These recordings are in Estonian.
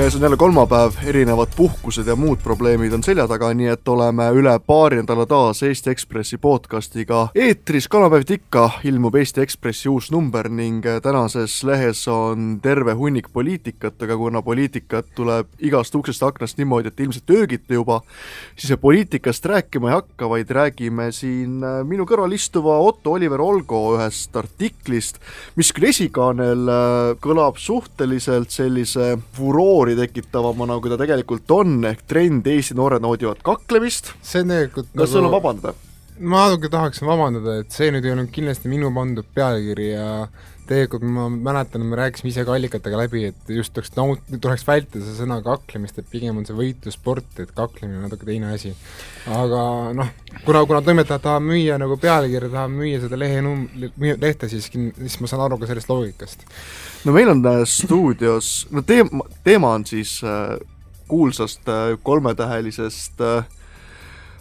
käes on jälle kolmapäev, erinevad puhkused ja muud probleemid on selja taga, nii et oleme üle paari nädala taas Eesti Ekspressi podcastiga eetris. kolmapäeviti ikka ilmub Eesti Ekspressi uus number ning tänases lehes on terve hunnik poliitikat, aga kuna poliitikat tuleb igast uksest aknast niimoodi, et ilmselt öögite juba, siis poliitikast rääkima ei hakka, vaid räägime siin minu kõrval istuva Otto Oliver Olgo ühest artiklist, mis küll esikaanel kõlab suhteliselt sellise furoori furoori tekitavamana, kui ta tegelikult on, ehk trend Eesti noored naudivad kaklemist. see on tegelikult kas nagu... sul on vabandada? ma natuke tahaksin vabandada, et see nüüd ei olnud kindlasti minu pandud pealkiri ja tegelikult ma mäletan, me rääkisime ise ka allikatega läbi, et just tuleks naut-, tuleks vältida seda sõna kaklemist, et pigem on see võitlussport, et kaklemine on natuke teine asi. aga noh, kuna, kuna toimetajad tahavad müüa nagu pealkirja, tahavad müüa seda lehe num-, lehte, siis siis ma saan aru ka sellest loogikast no meil on äh, stuudios, no teema, teema on siis äh, kuulsast äh, kolmetähelisest äh,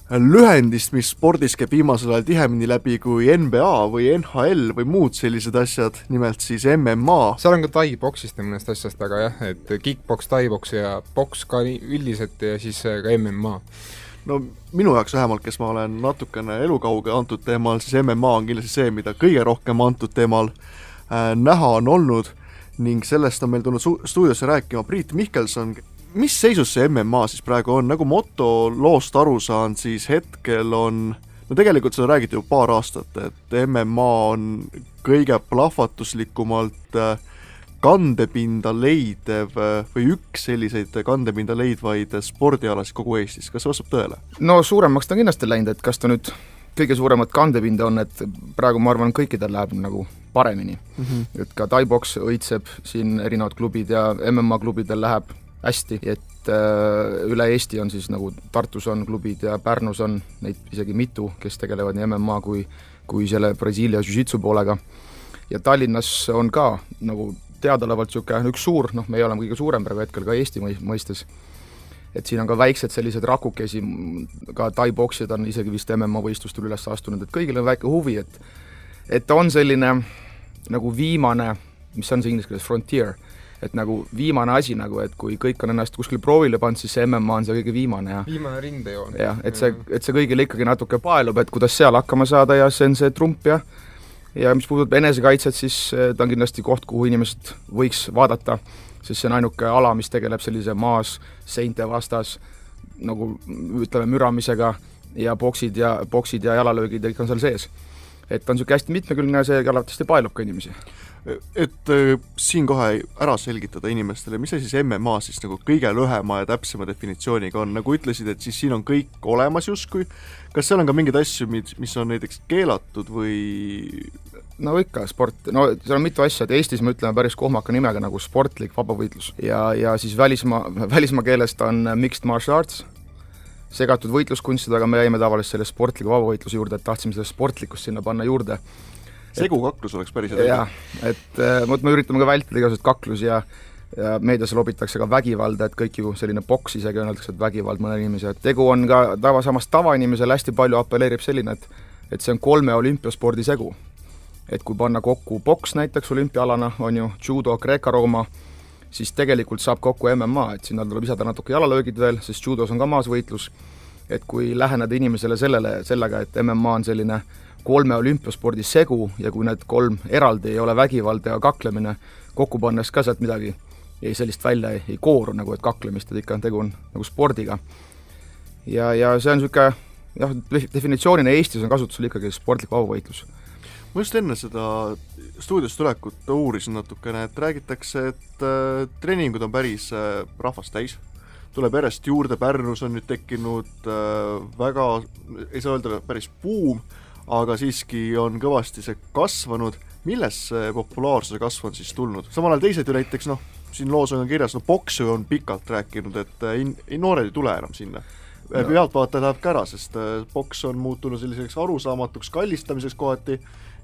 lühendist, mis spordis käib viimasel ajal tihemini läbi kui NBA või NHL või muud sellised asjad, nimelt siis MMA. seal on ka tai-boksist ja mõnest asjast, aga jah, et kick-poks, tai-boks ja boks ka üldiselt ja siis äh, ka MMA no minu jaoks vähemalt, kes ma olen natukene elukauge antud teemal, siis MMA on kindlasti see, mida kõige rohkem antud teemal äh, näha on olnud ning sellest on meil tulnud stuudiosse rääkima Priit Mihkelson, mis seisus see MMA siis praegu on, nagu moto loost aru saan, siis hetkel on no tegelikult seda räägiti ju paar aastat, et MMA on kõige plahvatuslikumalt äh, kandepinda leidev äh, või üks selliseid kandepinda leidvaid spordialasid kogu Eestis, kas see vastab tõele? no suuremaks ta on kindlasti läinud, et kas ta nüüd kõige suuremat kandepinda on, et praegu ma arvan, kõikidel läheb nagu paremini mm. -hmm. et ka Tai-Box õitseb siin erinevad klubid ja MMA klubidel läheb hästi, et äh, üle Eesti on siis nagu Tartus on klubid ja Pärnus on neid isegi mitu, kes tegelevad nii MMA kui, kui selle Brasiilia jiu-jitsu poolega. ja Tallinnas on ka nagu teadaolevalt niisugune üks suur, noh, meie oleme kõige suurem praegu hetkel ka Eesti mõistes et siin on ka väiksed sellised rakukesi, ka tai-poksijad on isegi vist MMA võistlustel üles astunud, et kõigil on väike huvi, et et ta on selline nagu viimane, mis on see inglise keeles, frontier, et nagu viimane asi nagu, et kui kõik on ennast kuskil proovile pannud, siis see MMA on see kõige viimane ja viimane rindejoon. jah, et see, et see kõigile ikkagi natuke paelub, et kuidas seal hakkama saada ja see on see trump ja ja mis puudutab enesekaitset, siis eh, ta on kindlasti koht, kuhu inimesed võiks vaadata sest see on ainuke ala, mis tegeleb sellise maas seinte vastas nagu ütleme, müramisega ja boksid ja, boksid ja jalalöögid ja kõik on seal sees. et ta on niisugune hästi mitmekülgne ja see arvatavasti paelub ka inimesi. Et äh, siin kohe ära selgitada inimestele, mis asi siis MMA siis nagu kõige lühema ja täpsema definitsiooniga on, nagu ütlesid, et siis siin on kõik olemas justkui, kas seal on ka mingeid asju, mis, mis on näiteks keelatud või? No ikka, sport, no seal on mitu asja, et Eestis me ütleme päris kohmaka nimega nagu sportlik vabavõitlus. Ja, ja siis välismaa, välismaa keelest on mixed martial arts, segatud võitluskunstidega, me jäime tavaliselt selle sportliku vabavõitluse juurde, et tahtsime seda sportlikkust sinna panna juurde. Segukaklus oleks päris hea. jah, et äh, vot me üritame ka vältida igasuguseid kaklusi ja ja meedias lobitakse ka vägivalda, et kõik ju selline poks isegi öeldakse, et vägivald mõne inimese, et tegu on ka tava, samas tavainimesele hästi palju apelleerib selline, et et see on kolme olümpiaspordi segu et kui panna kokku poks näiteks olümpiaalana, on ju, judo, Kreeka-Rooma, siis tegelikult saab kokku MMA, et sinna tuleb lisada natuke jalalöögid veel, sest judos on ka maasvõitlus, et kui läheneda inimesele sellele, sellega, et MMA on selline kolme olümpiaspordi segu ja kui need kolm eraldi ei ole vägivald ja kaklemine, kokku pannes ka sealt midagi ei, sellist välja ei, ei kooru nagu, et kaklemist, et ikka tegu on nagu spordiga. ja, ja see on niisugune jah, definitsioonina Eestis on kasutusel ikkagi sportlik vabavõitlus ma just enne seda stuudiosse tulekut uurisin natukene, et räägitakse, et äh, treeningud on päris äh, rahvast täis, tuleb järjest juurde, Pärnus on nüüd tekkinud äh, väga, ei saa öelda päris buum, aga siiski on kõvasti see kasvanud, millest see populaarsuse kasv on siis tulnud? samal ajal teised ju näiteks noh, siin loos on kirjas, no Poksu on pikalt rääkinud, et äh, in-, noored ei tule enam sinna no.. pealtvaataja läheb ka ära, sest Poks äh, on muutunud selliseks arusaamatuks kallistamiseks kohati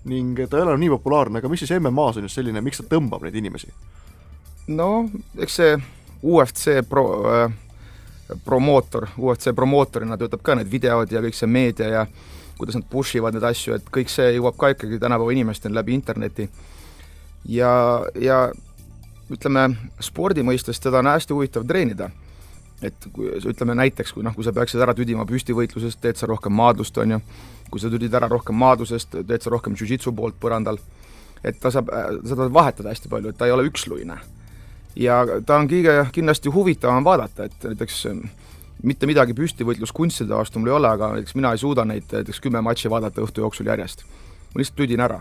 ning ta ei ole enam nii populaarne, aga mis siis MM-as on just selline, miks ta tõmbab neid inimesi? no eks see UFC pro- äh,, promootor, UFC promootorina töötab ka need videod ja kõik see meedia ja kuidas nad push ivad neid asju, et kõik see jõuab ka ikkagi tänapäeva inimesteni läbi interneti. ja, ja ütleme, spordi mõistes teda on hästi huvitav treenida. et kui ütleme näiteks, kui noh, kui sa peaksid ära tüdima püstivõitlusest, teed sa rohkem maadlust, on ju, kui sa tüdid ära rohkem maadlusest, teed sa rohkem jujitsu poolt põrandal, et ta saab, seda vahetada hästi palju, et ta ei ole üksluine. ja ta on kõige kindlasti huvitavam vaadata, et näiteks mitte midagi püstivõitluskunstide vastu mul ei ole, aga näiteks mina ei suuda neid näiteks kümme matši vaadata õhtu jooksul järjest. ma lihtsalt tüdin ära.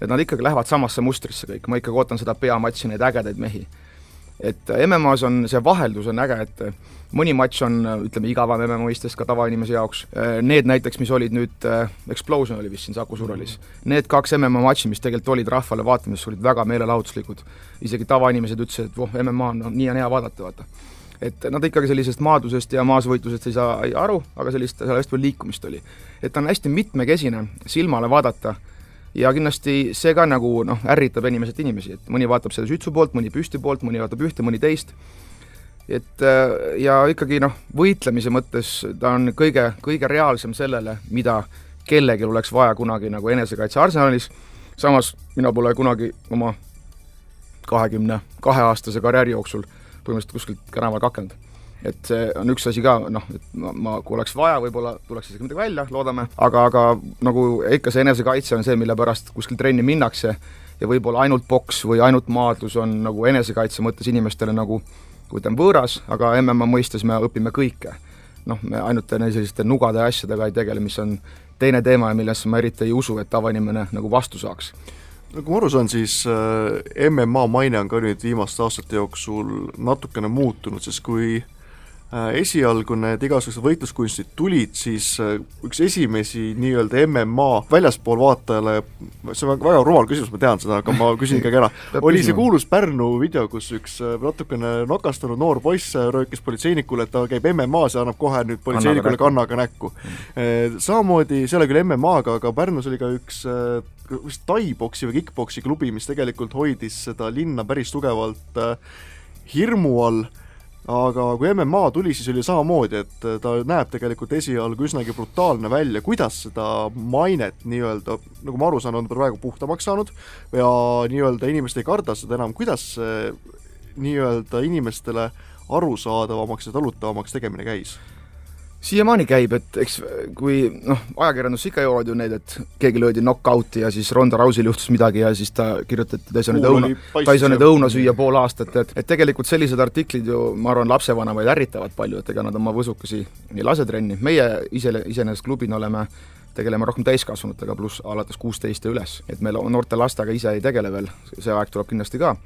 et nad ikkagi lähevad samasse mustrisse kõik, ma ikkagi ootan seda peamatši, neid ägedaid mehi. et MM-as on see vaheldus on äge, et mõni matš on ütleme, igavam MM mõistes ka tavainimese jaoks, need näiteks, mis olid nüüd, Explosion oli vist siin Saku Suurhallis, need kaks MMA matši, mis tegelikult olid rahvale vaatamiseks, olid väga meelelahutuslikud. isegi tavainimesed ütlesid, et voh, MMA on no, nii on hea vaadata, vaata et nad ikkagi sellisest maadlusest ja maasvõitlusest ei saa ei aru, aga sellist, seal hästi palju liikumist oli. et ta on hästi mitmekesine, silmale vaadata, ja kindlasti see ka nagu noh, ärritab inimeselt inimesi, et mõni vaatab seda sütsu poolt, mõni püsti poolt, mõni vaatab ühte, mõni teist, et äh, ja ikkagi noh, võitlemise mõttes ta on kõige, kõige reaalsem sellele, mida kellelgi oleks vaja kunagi nagu enesekaitse arsenalis, samas mina pole kunagi oma kahekümne kahe aastase karjääri jooksul põhimõtteliselt kuskilt tänaval kakelnud. et see on üks asi ka, noh, et ma, ma, kui oleks vaja, võib-olla tuleks isegi midagi välja, loodame, aga, aga nagu ikka see enesekaitse on see, mille pärast kuskil trenni minnakse ja võib-olla ainult poks või ainult maadlus on nagu enesekaitse mõttes inimestele nagu ütleme, võõras, aga MMA mõistes me õpime kõike. noh, me ainult selliste nugade ja asjadega ei tegele, mis on teine teema ja millesse ma eriti ei usu, et tavainimene nagu vastu saaks no kui ma aru saan, siis äh, MMA maine on ka nüüd viimaste aastate jooksul natukene muutunud, sest kui äh, esialgu need igasugused võitluskunstid tulid, siis äh, üks esimesi nii-öelda MMA väljaspool vaatajale, see on väga rumal küsimus, ma tean seda, aga ma küsin ikkagi ära. Oli see kuulus Pärnu video, kus üks natukene nakastunud noor poiss röökis politseinikule, et ta käib MM-as ja annab kohe nüüd politseinikule kannaga näkku. Samamoodi, see ei ole küll MMA-ga, aga Pärnus oli ka üks vist tai-boksi või kick-poksi klubi, mis tegelikult hoidis seda linna päris tugevalt äh, hirmu all, aga kui MMA tuli, siis oli samamoodi, et äh, ta näeb tegelikult esialgu üsnagi brutaalne välja, kuidas seda mainet nii-öelda, nagu ma aru saan, on praegu puhtamaks saanud ja nii-öelda inimesed ei karda seda enam, kuidas see nii-öelda inimestele arusaadavamaks ja talutavamaks tegemine käis? Siiamaani käib, et eks kui noh, ajakirjandus ikka jõuavad ju need, et keegi löödi knock-out'i ja siis Ronda Rousil juhtus midagi ja siis ta kirjutati, ta ei saa nüüd õuna, ta ei saa nüüd õuna süüa pool aastat, et et tegelikult sellised artiklid ju, ma arvan, lapsevanemaid ärritavad palju, et ega nad oma võsukesi ei lase trenni, meie ise, iseenesest klubina oleme tegeleme rohkem täiskasvanutega, pluss alates kuusteist ja üles, et me noorte lastega ise ei tegele veel, see aeg tuleb kindlasti ka.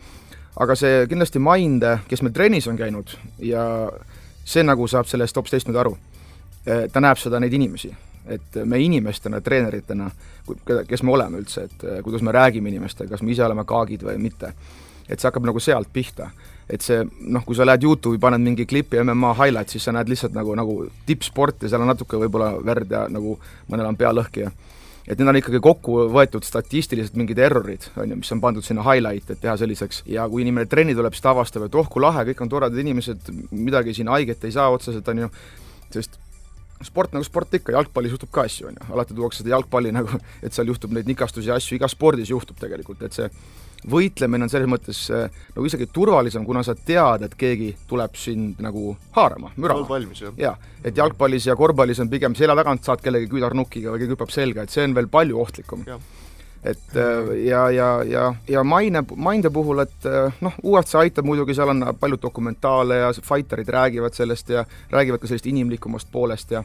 aga see kindlasti Mainde, kes meil trennis on käinud ja see nagu saab sellest hoopis teistmoodi aru ta näeb seda, neid inimesi, et me inimestena, treeneritena, kes me oleme üldse, et eh, kuidas me räägime inimestega, kas me ise oleme kaagid või mitte, et see hakkab nagu sealt pihta. et see noh, kui sa lähed YouTube'i, paned mingi klipi MMA highlight, siis sa näed lihtsalt nagu, nagu tippsporti, seal on natuke võib-olla verd ja nagu mõnel on pea lõhki ja et need on ikkagi kokku võetud statistiliselt mingid errorid, on ju, mis on pandud sinna highlight, et teha selliseks, ja kui inimene trenni tuleb, siis ta avastab, et oh kui lahe, kõik on toredad inimesed, midagi siin haiget ei saa otseselt, on ju, sest sport nagu sport ikka, jalgpallis juhtub ka asju, on ju, alati tuuakse seda jalgpalli nagu, et seal juhtub neid nikastusi ja asju, igas spordis juhtub tegelikult, et see võitlemine on selles mõttes nagu isegi turvalisem, kuna sa tead, et keegi tuleb sind nagu haarama, mürama. jaa, et jalgpallis ja korvpallis on pigem selja tagant saad kellegi küünarnukiga või keegi hüppab selga, et see on veel palju ohtlikum et äh, ja, ja, ja, ja maine, mainde puhul, et äh, noh, UFC aitab muidugi, seal on palju dokumentaale ja fighterid räägivad sellest ja räägivad ka sellest inimlikumast poolest ja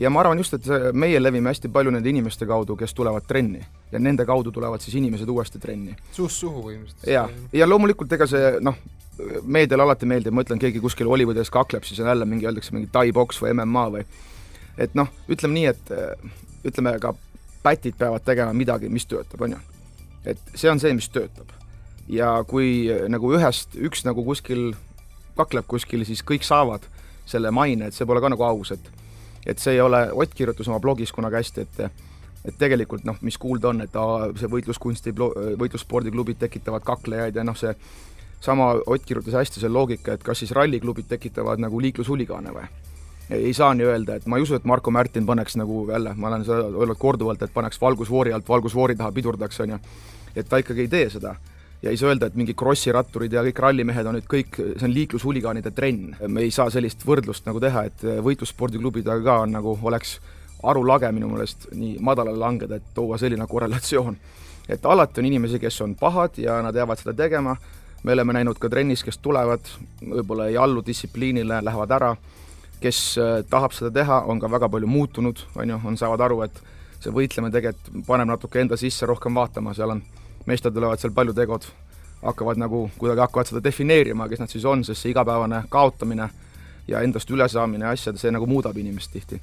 ja ma arvan just, et meie levime hästi palju nende inimeste kaudu, kes tulevad trenni. ja nende kaudu tulevad siis inimesed uuesti trenni. suust suhu põhimõtteliselt. jaa, ja loomulikult ega see noh, meediale alati meeldib, ma ütlen, keegi kuskil Hollywoodis kakleb, siis on jälle mingi, öeldakse mingi tai-boks või MMA või et noh, ütleme nii, et ütleme ka pätid peavad tegema midagi, mis töötab, on ju. et see on see, mis töötab. ja kui nagu ühest, üks nagu kuskil kakleb kuskil, siis kõik saavad selle maine, et see pole ka nagu aus, et et see ei ole, Ott kirjutas oma blogis kunagi hästi, et et tegelikult noh, mis kuulda on, et aa, see võitluskunsti, võitlusspordiklubid tekitavad kaklejaid ja noh, see sama Ott kirjutas hästi selle loogika, et kas siis ralliklubid tekitavad nagu liiklushuligaane või ei saa nii öelda, et ma ei usu, et Marko Märtin paneks nagu jälle, ma olen seda öelnud korduvalt, et paneks valgusfoori alt valgusfoori taha pidurdaks, on ju, et ta ikkagi ei tee seda. ja ei saa öelda, et mingi krossiratturid ja kõik rallimehed on nüüd kõik, see on liiklushuligaanide trenn. me ei saa sellist võrdlust nagu teha, et võitlusspordiklubidega ka on nagu, oleks arulage minu meelest nii madalale langeda, et tuua selline korrelatsioon. et alati on inimesi, kes on pahad ja nad jäävad seda tegema, me oleme näinud ka trennis, kes tulevad, võib-olla ei allu distsipliinile, lähevad ära, kes äh, tahab seda teha, on ka väga palju muutunud, on ju, on, saavad aru, et see võitlemine tegelikult paneb natuke enda sisse rohkem vaatama, seal on meestel tulevad seal paljud egod, hakkavad nagu, kuidagi hakkavad seda defineerima, kes nad siis on, sest see igapäevane kaotamine ja endast ülesaamine ja asjad, see nagu muudab inimest tihti.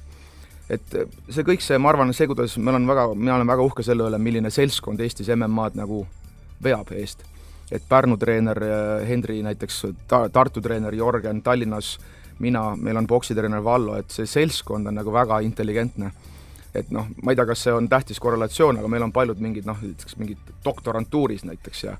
et see kõik see, ma arvan, see, kuidas me olen väga, mina olen väga uhke selle üle, milline seltskond Eestis MM-ad nagu veab eest. et Pärnu treener äh, Henri näiteks, ta-, Tartu treener Jörgen, Tallinnas mina, meil on poksitreener Vallo, et see seltskond on nagu väga intelligentne. et noh, ma ei tea, kas see on tähtis korrelatsioon, aga meil on paljud mingid noh, näiteks mingid doktorantuuris näiteks ja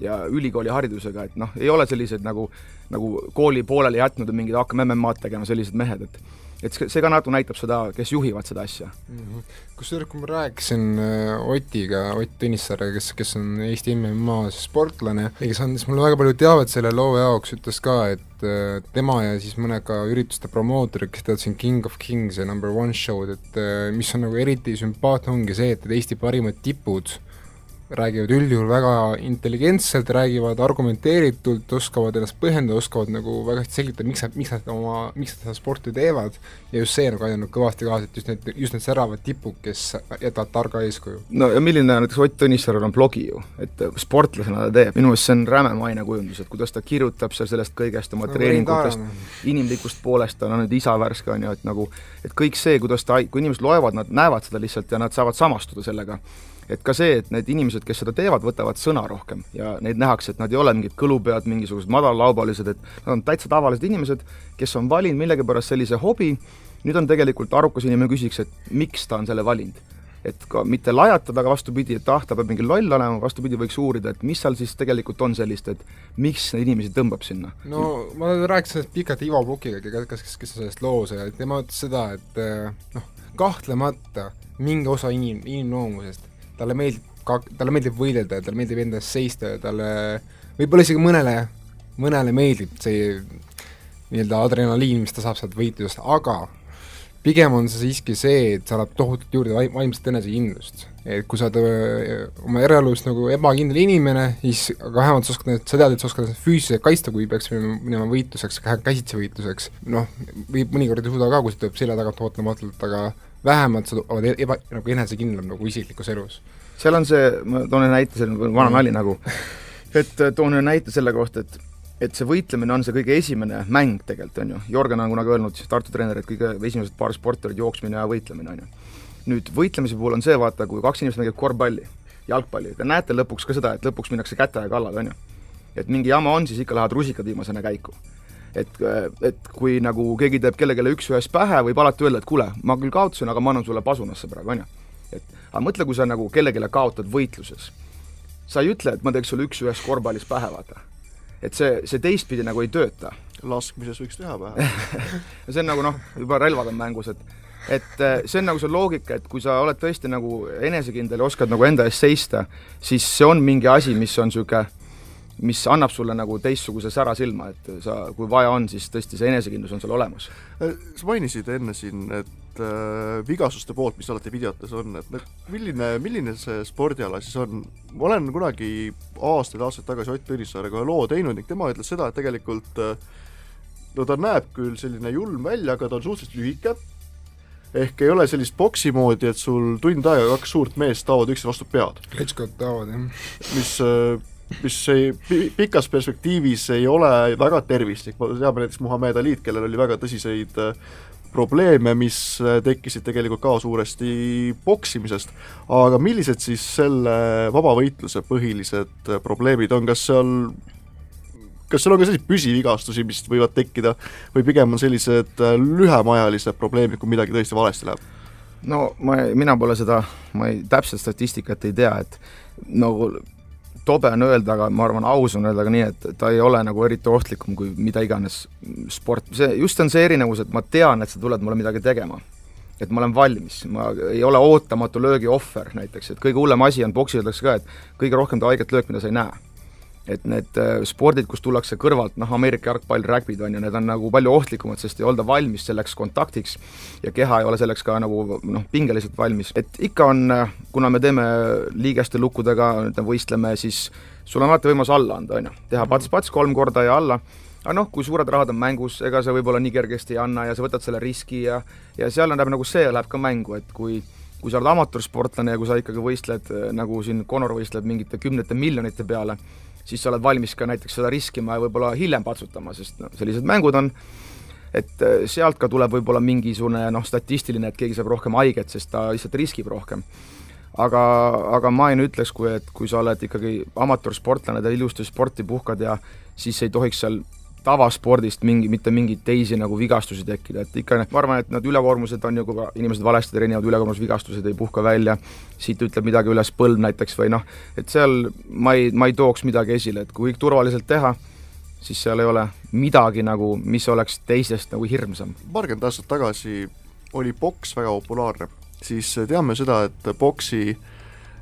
ja ülikooli haridusega, et noh, ei ole sellised nagu, nagu kooli pooleli jätnud ja mingid hakkame MM-ad tegema, sellised mehed, et et see ka natuke näitab seda, kes juhivad seda asja. Mm -hmm.. kusjuures, kui ma rääkisin äh, Otiga, Ott Tõnissaarega, kes, kes on Eesti MMA sportlane ja kes andis mulle väga palju teavet selle loo jaoks, ütles ka, et äh, tema ja siis mõned ka ürituste promootorid, kes teevad siin King of Kings ja Number One show'd, et äh, mis on nagu eriti sümpaatne, ongi see, et Eesti parimad tipud räägivad üldjuhul väga intelligentselt, räägivad argumenteeritult, oskavad ennast põhjendada, oskavad nagu väga hästi selgitada, miks nad, miks nad oma, miks nad seda sporti teevad. Ja just see nagu aidanud kõvasti kaasa, et just need, just need säravad tipud, kes jätavad targa eeskuju. no ja milline näiteks Ott Tõnissaarel on blogi ju, et sportlasena ta teeb, minu meelest see on räme mainekujundus, et kuidas ta kirjutab seal sellest kõigest oma no, treeningutest, inimlikust poolest, ta on nüüd isa värske, on ju, et nagu et kõik see, kuidas ta, kui inimesed loevad, nad näevad seda lihtsalt ja nad saavad samastuda sellega et ka see, et need inimesed, kes seda teevad, võtavad sõna rohkem ja neid nähakse, et nad ei ole mingid kõlupead, mingisugused madallaubalised, et nad on täitsa tavalised inimesed, kes on valinud millegipärast sellise hobi, nüüd on tegelikult arukas inimene küsiks, et miks ta on selle valinud. et ka mitte lajatada, aga vastupidi, et ah, ta peab mingi loll olema, vastupidi, võiks uurida, et mis seal siis tegelikult on sellist, et miks neid inimesi tõmbab sinna. no ma rääkisin sellest pikalt Ivo Pukiga, kes, kes, kes on sellest loos ja tema ütles seda, et eh, noh, kahtlemata mingi osa inim, inimloomusest talle meeldib ka, talle meeldib võidelda talle meeldib enda eest seista ja talle võib-olla isegi mõnele, mõnele meeldib see nii-öelda adrenaliin, mis ta saab sealt võitlusest, aga pigem on see siiski see, et sa annad tohutult juurde vaim-, vaimset enesekindlust. et kui sa oled äh, oma eraelus nagu ebakindel inimene, siis aga vähemalt sa oskad, sa tead, et sa oskad ennast füüsiliselt kaitsta, kui peaks minema võitluseks, käsitsi võitluseks, noh, võib mõnikord ei suuda ka, kui see tuleb selja tagant ootamatult, aga vähemalt sa oled eba, nagu enesekindlam nagu isiklikus elus. seal on see, ma toon ühe näite, see on vana nali nagu, et äh, toon ühe näite selle kohta, et et see võitlemine on see kõige esimene mäng tegelikult, on ju, Jorgen on kunagi öelnud, Tartu treener, et kõige esimesed paar sporti olid jooksmine ja võitlemine, on ju. nüüd võitlemise puhul on see, vaata, kui kaks inimest mängib korvpalli, jalgpalli, te näete lõpuks ka seda, et lõpuks minnakse käte kallale, on ju. et mingi jama on, siis ikka lähevad rusikad viimasena käiku et, et kui nagu keegi teeb kellelegi üks-ühest pähe, võib alati öelda, et kuule, ma küll kaotasin, aga ma annan sulle pasunasse praegu, on ju. et aga mõtle, kui sa nagu kellelegi kaotad võitluses. sa ei ütle, et ma teeks sulle üks-ühest korvpallis pähe, vaata. et see, see teistpidi nagu ei tööta. laskmises võiks teha pähe see on nagu noh, juba relvad on mängus, et et eh, see on nagu see loogika, et kui sa oled tõesti nagu enesekindel ja oskad nagu enda eest seista, siis see on mingi asi, mis on niisugune mis annab sulle nagu teistsuguse sära silma, et sa, kui vaja on, siis tõesti see enesekindlus on sul olemas. Sa mainisid enne siin, et äh, vigasuste poolt, mis alati videotes on, et need, milline, milline see spordiala siis on? ma olen kunagi aastaid-aastaid tagasi Ott Tõnissaarega ühe loo teinud ning tema ütles seda, et tegelikult äh, no ta näeb küll selline julm välja, aga ta on suhteliselt lühike, ehk ei ole sellist boksi moodi, et sul tund aega kaks suurt meest taovad üksteise vastu pead. Klitschkod taovad, jah. mis äh, mis ei, pikas perspektiivis ei ole väga tervislik, me teame näiteks Muhamed Aliid, kellel oli väga tõsiseid äh, probleeme, mis äh, tekkisid tegelikult ka suuresti poksimisest, aga millised siis selle vabavõitluse põhilised äh, probleemid on, kas seal kas seal on ka selliseid püsivigastusi, mis võivad tekkida? või pigem on sellised lühemaajalised probleemid, kui midagi tõesti valesti läheb? no ma, mina pole seda, ma ei, täpset statistikat ei tea, et nagu no, tobe on öelda, aga ma arvan, aus on öelda ka nii, et ta ei ole nagu eriti ohtlikum kui mida iganes sport, see, just on see erinevus, et ma tean, et sa tuled mulle midagi tegema. et ma olen valmis, ma ei ole ootamatu löögi ohver näiteks, et kõige hullem asi on, poksi öeldakse ka, et kõige rohkem ta haiget löök, mida sa ei näe. Et need äh, spordid, kus tullakse kõrvalt, noh, Ameerika jalgpall, rägbid on ju, need on nagu palju ohtlikumad, sest ei olda valmis selleks kontaktiks ja keha ei ole selleks ka nagu noh, pingeliselt valmis, et ikka on, äh, kuna me teeme liigeste lukkudega, võistleme, siis sul on alati võimalus alla anda, on ju, teha pats-pats kolm korda ja alla. Aga noh, kui suured rahad on mängus, ega sa võib-olla nii kergesti ei anna ja sa võtad selle riski ja ja seal läheb nagu see läheb ka mängu, et kui kui sa oled amatöörsportlane ja kui sa ikkagi võistled, nagu siin Conor võistleb mingite kümnete miljonite peale, siis sa oled valmis ka näiteks seda riskima ja võib-olla hiljem patsutama, sest noh, sellised mängud on, et äh, sealt ka tuleb võib-olla mingisugune noh, statistiline, et keegi saab rohkem haiget, sest ta lihtsalt riskib rohkem. aga, aga ma ei ütleks, kui, et kui sa oled ikkagi amatöörsportlane, teed ilusti sporti, puhkad ja siis ei tohiks seal tavaspordist mingi, mitte mingeid teisi nagu vigastusi tekkida, et ikka ma arvan, et need ülekoormused on ju, kui inimesed valesti treenivad, ülekoormusvigastused ei puhka välja, siit ütleb midagi üles põlv näiteks või noh, et seal ma ei, ma ei tooks midagi esile, et kui kõik turvaliselt teha, siis seal ei ole midagi nagu, mis oleks teisest nagu hirmsam. paarkümmend aastat tagasi oli poks väga populaarne, siis teame seda, et poksi äh,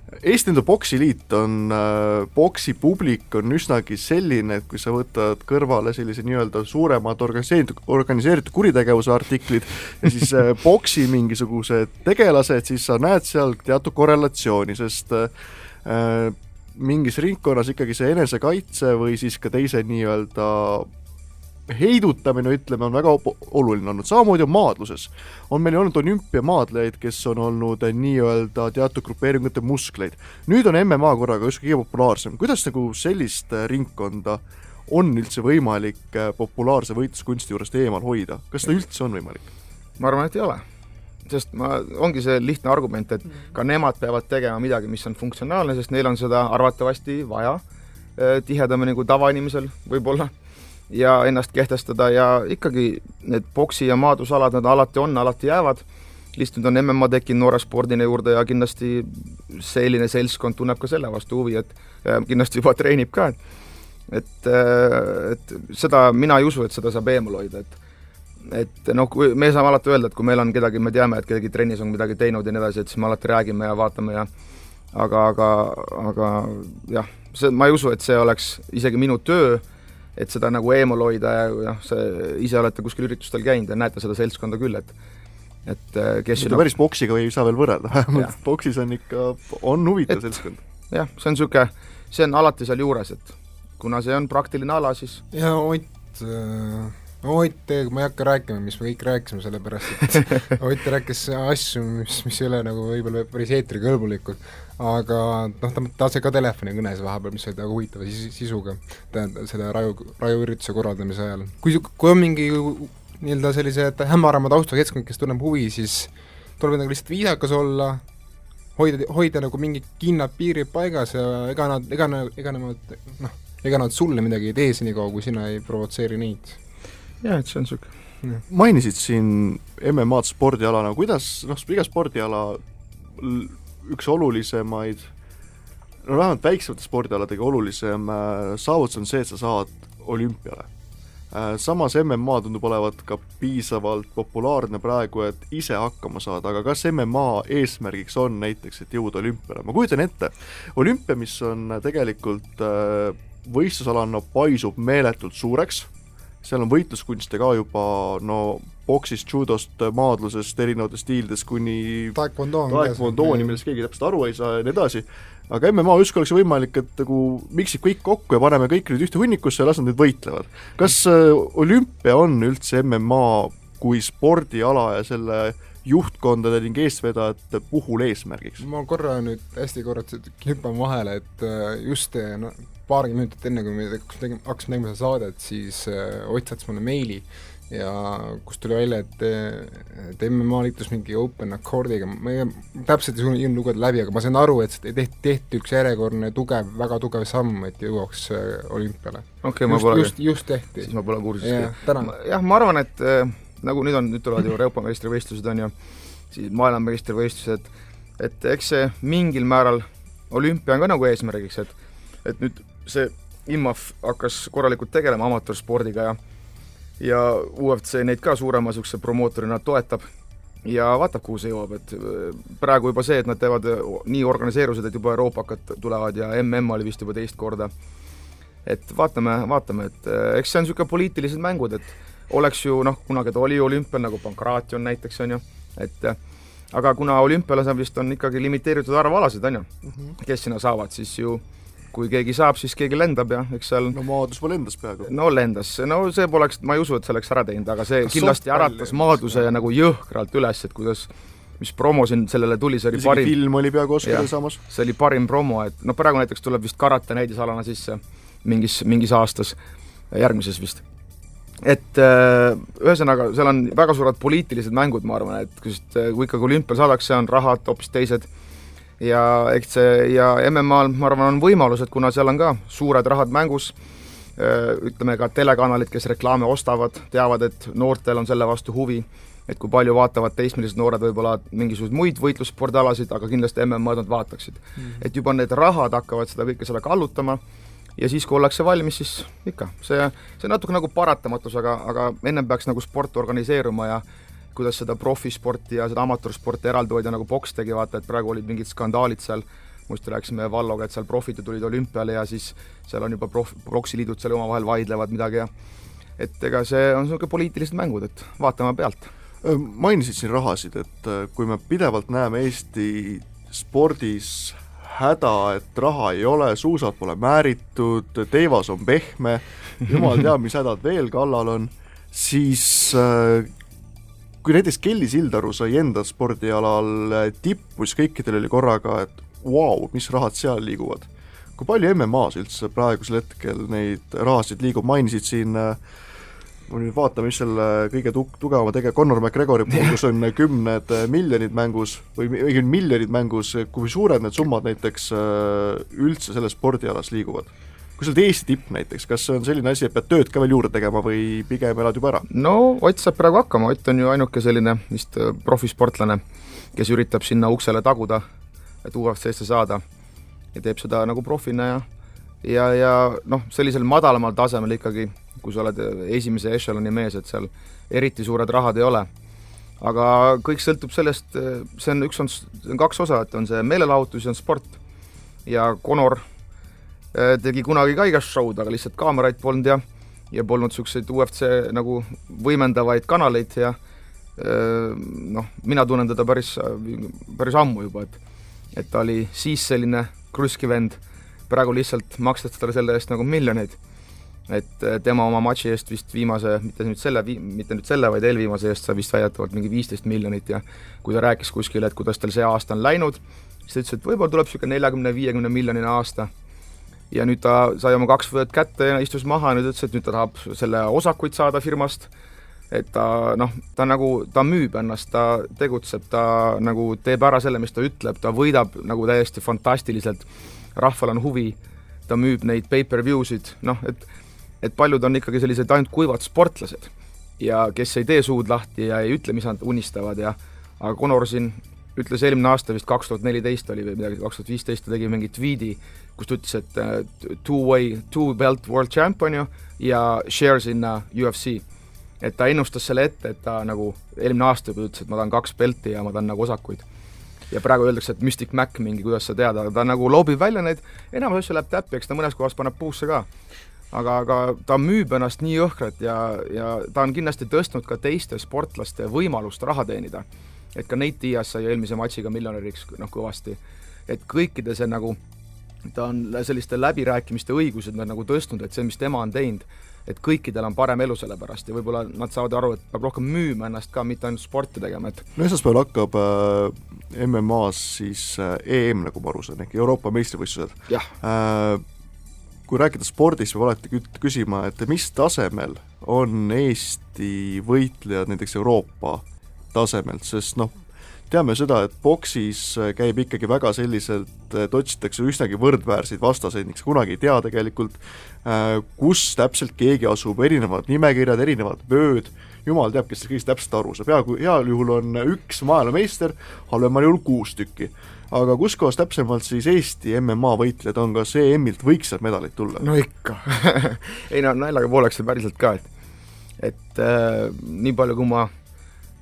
Eesti enda poksiliit on äh,, poksipublik on üsnagi selline, et kui sa võtad kõrvale sellise nii-öelda suuremad organiseeritud, organiseeritud kuritegevuse artiklid ja siis äh, poksi mingisugused tegelased, siis sa näed seal teatud korrelatsiooni, sest äh, mingis ringkonnas ikkagi see enesekaitse või siis ka teise nii-öelda heidutamine, ütleme, on väga oluline olnud, samamoodi on maadluses. on meil olnud olümpiamaadlejaid, kes on olnud eh, nii-öelda teatud grupeeringute muskleid. nüüd on MMA korraga justkui kõige populaarsem, kuidas nagu sellist eh, ringkonda on üldse võimalik eh, populaarse võitluskunsti juurest eemal hoida, kas seda üldse on võimalik? ma arvan, et ei ole. sest ma, ongi see lihtne argument, et ka nemad peavad tegema midagi, mis on funktsionaalne, sest neil on seda arvatavasti vaja tihedamini kui tavainimesel võib-olla ja ennast kehtestada ja ikkagi need boksi- ja maadlusalad, nad alati on, alati jäävad, lihtsalt nüüd on MMA tekkinud noore spordina juurde ja kindlasti selline seltskond tunneb ka selle vastu huvi, et kindlasti juba treenib ka, et et, et seda mina ei usu, et seda saab eemal hoida, et et noh, kui me saame alati öelda, et kui meil on kedagi, me teame, et keegi trennis on midagi teinud ja nii edasi, et siis me alati räägime ja vaatame ja aga, aga, aga jah, see, ma ei usu, et see oleks isegi minu töö et seda nagu eemal hoida ja noh, see, ise olete kuskil üritustel käinud ja näete seda seltskonda küll, et et äh, kes seda päris poksiga ei saa veel võrrelda, vähemalt boksis on ikka, on huvitav seltskond. jah, see on niisugune, see on alati seal juures, et kuna see on praktiline ala, siis ja Ott äh Ott, ma ei hakka rääkima, mis me kõik rääkisime, sellepärast et Ott rääkis asju, mis, mis ei ole nagu võib-olla päris eetrikõlbulikud, aga noh, ta, ta sai ka telefonikõnes vahepeal, mis olid väga huvitava sis-, sisuga, tähendab, selle raju, rajuürituse korraldamise ajal. kui, kui on mingi nii-öelda sellised hämarama taustaga keskkond, kes tunneb huvi, siis tuleb nagu lihtsalt viisakas olla, hoida, hoida nagu mingid kindlad piirid paigas ja ega nad, ega nad, ega nad noh, ega nad sulle midagi ei tee senikaua, kui sina ei provotseeri neid. Jah, et see on niisugune mainisid siin MM-ad spordialana, kuidas noh, iga spordiala üks olulisemaid, no vähemalt väiksemate spordialadega olulisem äh, saavutus on see, et sa saad olümpiale äh,. Samas MMA tundub olevat ka piisavalt populaarne praegu, et ise hakkama saada, aga kas MMA eesmärgiks on näiteks, et jõuda olümpiale, ma kujutan ette, olümpia, mis on tegelikult äh, võistlusalana paisub meeletult suureks seal on võitluskunste ka juba no boksist, judost, maadlusest, erinevatest stiilidest kuni taekwondooni, millest keegi täpselt aru ei saa ja nii edasi, aga MMA justkui oleks võimalik, et nagu miksib kõik kokku ja paneme kõik nüüd ühte hunnikusse ja las nad nüüd võitlevad. kas äh, olümpia on üldse MMA kui spordiala ja selle juhtkondade ning eestvedajate puhul eesmärgiks? ma korra nüüd hästi korraks hüppan vahele, et äh, just no, paarkümmend minutit enne, kui me hakkasime tegema seda saadet, siis äh, Ott saatis mulle meili ja kust tuli välja, et, et MMA liitus mingi Open Accordiga, ma ei, täpselt ei jõudnud lugeda läbi, aga ma sain aru, et tehti, tehti üks järjekordne tugev, väga tugev samm, et jõuaks äh, olümpiale. okei okay,, ma pole just, just tehti. siis ma pole kursis. jah, ma arvan, et äh, nagu nüüd on, nüüd tulevad ju Euroopa meistrivõistlused, on ju, siis maailmameistrivõistlused, et eks see mingil määral olümpia on ka nagu eesmärgiks, et et nüüd see IMAF hakkas korralikult tegelema amatöörspordiga ja ja UFC neid ka suurema niisuguse promootorina toetab ja vaatab, kuhu see jõuab, et äh, praegu juba see, et nad teevad äh, nii organiseerused, et juba euroopakad tulevad ja MM oli vist juba teist korda, et vaatame, vaatame, et äh, eks see on niisugune poliitilised mängud, et oleks ju noh, kunagi ta oli olümpial, nagu Pankration näiteks, on ju, et äh, aga kuna olümpiale saab vist, on ikkagi limiteeritud arv alasid, on ju -hmm. kes sinna saavad, siis ju kui keegi saab, siis keegi lendab ja eks seal no Maadlusmaa lendas peaaegu. no lendas, no see poleks, ma ei usu, et see oleks ära teinud, aga see Kas kindlasti äratas Maadluse ja nagu jõhkralt üles, et kuidas mis promo siin sellele tuli, see oli isegi parim film oli peaaegu Oscari saamas. see oli parim promo, et noh, praegu näiteks tuleb vist karate näidisalana sisse mingis, mingis aastas, järgmises vist. et äh, ühesõnaga, seal on väga suured poliitilised mängud, ma arvan, et sest äh, kui ikkagi olümpial saadakse, on rahad hoopis teised ja eks see ja MM-al, ma arvan, on võimalused, kuna seal on ka suured rahad mängus, äh, ütleme ka telekanalid, kes reklaame ostavad, teavad, et noortel on selle vastu huvi et kui palju vaatavad teismelised noored võib-olla mingisuguseid muid võitlusspordialasid, aga kindlasti MM-ad nad vaataksid mm. -hmm. et juba need rahad hakkavad seda kõike seda kallutama ja siis, kui ollakse valmis, siis ikka, see, see on natuke nagu paratamatus, aga, aga ennem peaks nagu sport organiseeruma ja kuidas seda profisporti ja seda amatöörsporti eraldi hoida, nagu poks tegi, vaata, et praegu olid mingid skandaalid seal, muidugi rääkisime Valloga, et seal profid tulid olümpiale ja siis seal on juba prof-, poksiliidud seal omavahel vaidlevad midagi ja et ega see on niisugune poliitilised mängud, et vaatame pealt. Mainisid siin rahasid, et äh, kui me pidevalt näeme Eesti spordis häda, et raha ei ole, suusad pole määritud, teivas on pehme, jumal teab, mis hädad veel kallal on, siis äh, kui näiteks Kelly Sildaru sai enda spordialal äh, tippu, siis kõikidel oli korraga, et vau wow,, mis rahad seal liiguvad. kui palju MM-as üldse praegusel hetkel neid rahasid liigub, mainisid siin äh, ma nüüd vaatan, mis selle kõige tu-, tugevama tege-, Conor McGregori puhul, kus on kümned miljonid mängus või õigemini miljonid mängus, kui suured need summad näiteks äh, üldse selles spordialas liiguvad? Kui sa oled Eesti tipp näiteks, kas see on selline asi, et pead tööd ka veel juurde tegema või pigem elad juba ära? no Ott saab praegu hakkama, Ott on ju ainuke selline vist äh, profisportlane, kes üritab sinna uksele taguda, et UFC-sse saada ja teeb seda nagu profina ja ja, ja noh, sellisel madalamal tasemel ikkagi kui sa oled esimese ešeloni mees, et seal eriti suured rahad ei ole. aga kõik sõltub sellest, see on, üks on, on kaks osa, et on see meelelahutus ja on sport. ja Conor tegi kunagi ka igast show'd, aga lihtsalt kaameraid polnud ja ja polnud niisuguseid UFC nagu võimendavaid kanaleid ja eh, noh, mina tunnen teda päris, päris ammu juba, et et ta oli siis selline kruski vend, praegu lihtsalt makstakse talle selle eest nagu miljoneid et äh, tema oma matši eest vist viimase, mitte nüüd selle, mitte nüüd selle, vaid eelviimase eest sai vist väidetavalt mingi viisteist miljonit ja kui ta rääkis kuskil, et kuidas tal see aasta on läinud, siis ta ütles, et võib-olla tuleb niisugune neljakümne, viiekümne miljonine aasta. Ja nüüd ta sai oma kaks võõt kätte ja istus maha ja nüüd ütles, et nüüd ta tahab selle osakuid saada firmast, et ta noh, ta nagu, ta müüb ennast, ta tegutseb, ta nagu teeb ära selle, mis ta ütleb, ta võidab nagu täiesti fantastiliselt, rahval on huvi, ta müüb neid pay-per-view sid, noh et et paljud on ikkagi sellised ainult kuivad sportlased ja kes ei tee suud lahti ja ei ütle, mis nad unistavad ja aga Conor siin ütles eelmine aasta vist kaks tuhat neliteist oli või midagi, kaks tuhat viisteist ta tegi mingi tweet'i, kus ta ütles, et uh, two-way, two-belt world champion ju ja shares in uh, UFC. et ta ennustas selle ette, et ta nagu eelmine aasta juba ütles, et ma tahan kaks belti ja ma tahan nagu osakuid. ja praegu öeldakse, et Mystic Mac mingi, kuidas sa tead, aga ta nagu loobib välja neid, enamus asju läheb täppi, eks ta mõnes kohas paneb puusse ka aga, aga ta müüb ennast nii jõhkralt ja, ja ta on kindlasti tõstnud ka teiste sportlaste võimalust raha teenida. Et ka Nate Diaz sai eelmise matšiga miljonäriks noh, kõvasti. et kõikide see nagu, ta on selliste läbirääkimiste õigused nagu tõstnud, et see, mis tema on teinud, et kõikidel on parem elu selle pärast ja võib-olla nad saavad aru, et peab rohkem müüma ennast ka, mitte ainult sporti tegema, et no esmaspäeval hakkab äh, MM-as siis äh, EM, nagu ma aru saan, ehk Euroopa meistrivõistlused. äh, kui rääkida spordist, peab alati küsima, et mis tasemel on Eesti võitlejad näiteks Euroopa tasemelt, sest noh, teame seda, et boksis käib ikkagi väga selliselt, et otsitakse üsnagi võrdväärseid vastaseid, miks kunagi ei tea tegelikult, äh, kus täpselt keegi asub, erinevad nimekirjad, erinevad vööd, jumal teab, kes kõigest täpselt aru saab, hea, heal juhul on üks maailmameister, halvemal juhul kuus tükki. Aga kus kohas täpsemalt siis Eesti MMA võitlejad on, kas EM-ilt võiks sealt medaleid tulla? no ikka. Ei no naljaga pooleks päriselt ka, et et äh, nii palju, kui ma,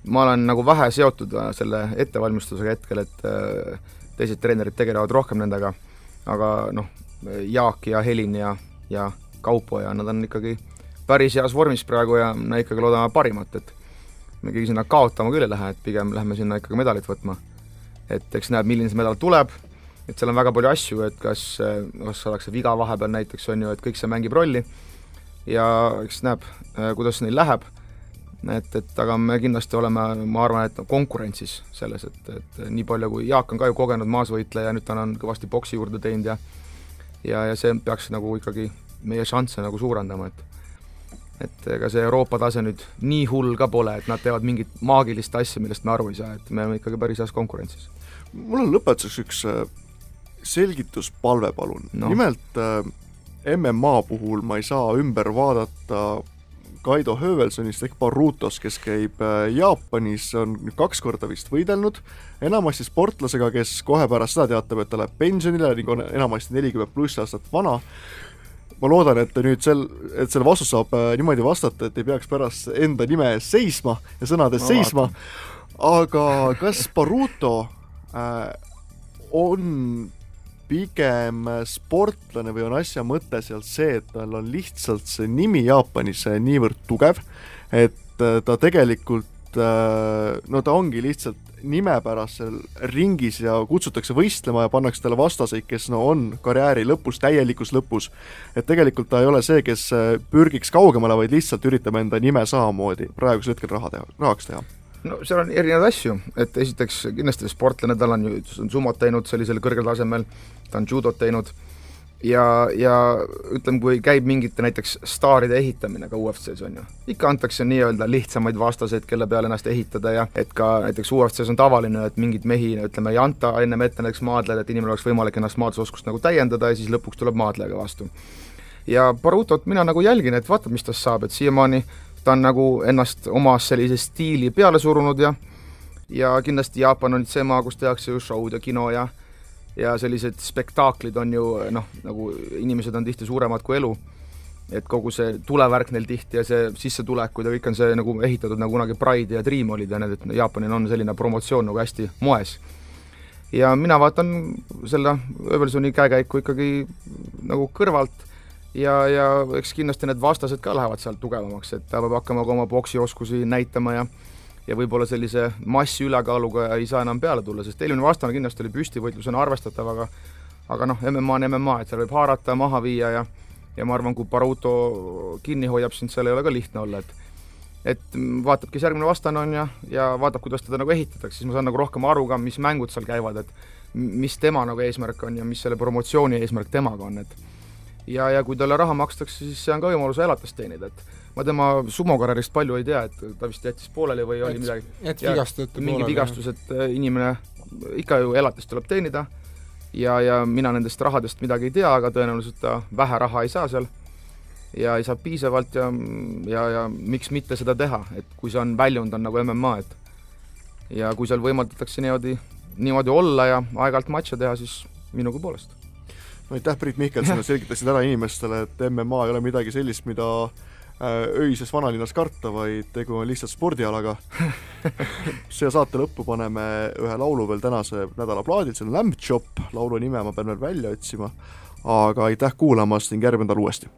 ma olen nagu vähe seotud äh, selle ettevalmistusega hetkel, et äh, teised treenerid tegelevad rohkem nendega, aga noh, Jaak ja Helin ja, ja Kaupo ja nad on ikkagi päris heas vormis praegu ja me ikkagi loodame parimat, et me keegi sinna kaotama küll ei lähe, et pigem lähme sinna ikkagi medalit võtma. et eks näeb, milline see medal tuleb, et seal on väga palju asju, et kas, kas saadakse viga vahepeal näiteks, on ju, et kõik see mängib rolli ja eks näeb, kuidas neil läheb, et, et aga me kindlasti oleme, ma arvan, et konkurentsis selles, et, et nii palju kui Jaak on ka ju kogenud maasvõitleja, nüüd ta on kõvasti boksi juurde teinud ja ja, ja see peaks nagu ikkagi meie šansse nagu suurendama, et et ega see Euroopa tase nüüd nii hull ka pole, et nad teevad mingit maagilist asja, millest me aru ei saa, et me oleme ikkagi päris heas konkurentsis. mul on lõpetuseks üks äh, selgituspalve, palun no.. nimelt äh, MMA puhul ma ei saa ümber vaadata Kaido Höövelsonist ehk Barutos, kes käib äh, Jaapanis, on kaks korda vist võidelnud, enamasti sportlasega, kes kohe pärast seda teatab, et ta läheb pensionile ning on enamasti nelikümmend pluss aastat vana. Ma loodan, et nüüd sel, et selle vastus saab äh, niimoodi vastata, et ei peaks pärast enda nime ees seisma ja sõnade ees seisma, aga kas Baruto äh, on pigem sportlane või on asja mõte seal see, et tal on lihtsalt see nimi Jaapanis niivõrd tugev, et äh, ta tegelikult äh, no ta ongi lihtsalt nimepärasel ringis ja kutsutakse võistlema ja pannakse talle vastaseid, kes no on karjääri lõpus, täielikus lõpus. et tegelikult ta ei ole see, kes äh, pürgiks kaugemale, vaid lihtsalt üritab enda nime samamoodi praegusel hetkel raha teha, rahaks teha no seal on erinevaid asju, et esiteks kindlasti sportlane, tal on ju, sumot teinud sellisel kõrgel tasemel, ta on judot teinud. Ja, ja ütleme, kui käib mingite näiteks staaride ehitamine ka UFC-s, on ju, ikka antakse nii-öelda lihtsamaid vastaseid, kelle peale ennast ehitada ja et ka näiteks UFC-s on tavaline, et mingeid mehi, ütleme, ei anta ennem ette näiteks maadlejad, et inimesel oleks võimalik ennast maadlusoskust nagu täiendada ja siis lõpuks tuleb maadlejaga vastu. ja Barutot mina nagu jälgin, et vaatab, mis tast saab, et siiamaani ta on nagu ennast oma sellise stiili peale surunud ja ja kindlasti Jaapan on see maa, kus tehakse ju show'd ja kino ja ja sellised spektaaklid on ju noh, nagu inimesed on tihti suuremad kui elu, et kogu see tulevärk neil tihti ja see sissetulekud ja kõik on see nagu ehitatud nagu kunagi Pride ja Dream olid ja need, et Jaapanil on selline promotsioon nagu hästi moes. ja mina vaatan selle Öbelsoni käekäiku ikkagi nagu kõrvalt ja, ja eks kindlasti need vastased ka lähevad sealt tugevamaks, et ta peab hakkama ka oma poksioskusi näitama ja ja võib-olla sellise massi ülekaaluga ei saa enam peale tulla, sest eelmine vastane kindlasti oli püstivõitlusena arvestatav, aga aga noh, MMA on MMA, et seal võib haarata, maha viia ja ja ma arvan, kui Baruto kinni hoiab sind, seal ei ole ka lihtne olla, et et vaatab, kes järgmine vastane on ja, ja vaatab, kuidas teda nagu ehitatakse, siis ma saan nagu rohkem aru ka, mis mängud seal käivad, et mis tema nagu eesmärk on ja mis selle promotsiooni eesmärk temaga on, et ja, ja kui talle raha makstakse, siis see on ka võimalus elatist teenida, et ma tema sumokarjäärist palju ei tea, et ta vist jättis pooleli või oli midagi. jättis vigastust. mingi vigastus, et inimene ikka ju elatist tuleb teenida ja, ja mina nendest rahadest midagi ei tea, aga tõenäoliselt ta vähe raha ei saa seal ja ei saa piisavalt ja, ja, ja miks mitte seda teha, et kui see on väljund, on nagu MMA, et ja kui seal võimaldatakse niimoodi, niimoodi olla ja aeg-ajalt matše teha, siis minugi poolest. Aitäh, Priit Mihkelson, selgitasid ära inimestele, et MMA ei ole midagi sellist, mida Äh, öises vanalinnas karta, vaid tegu on lihtsalt spordialaga. Siia saate lõppu paneme ühe laulu veel tänase nädala plaadilt, see on Lamb Chop, laulu nime ma pean veel välja otsima, aga aitäh kuulamast ning järgmine nädal uuesti.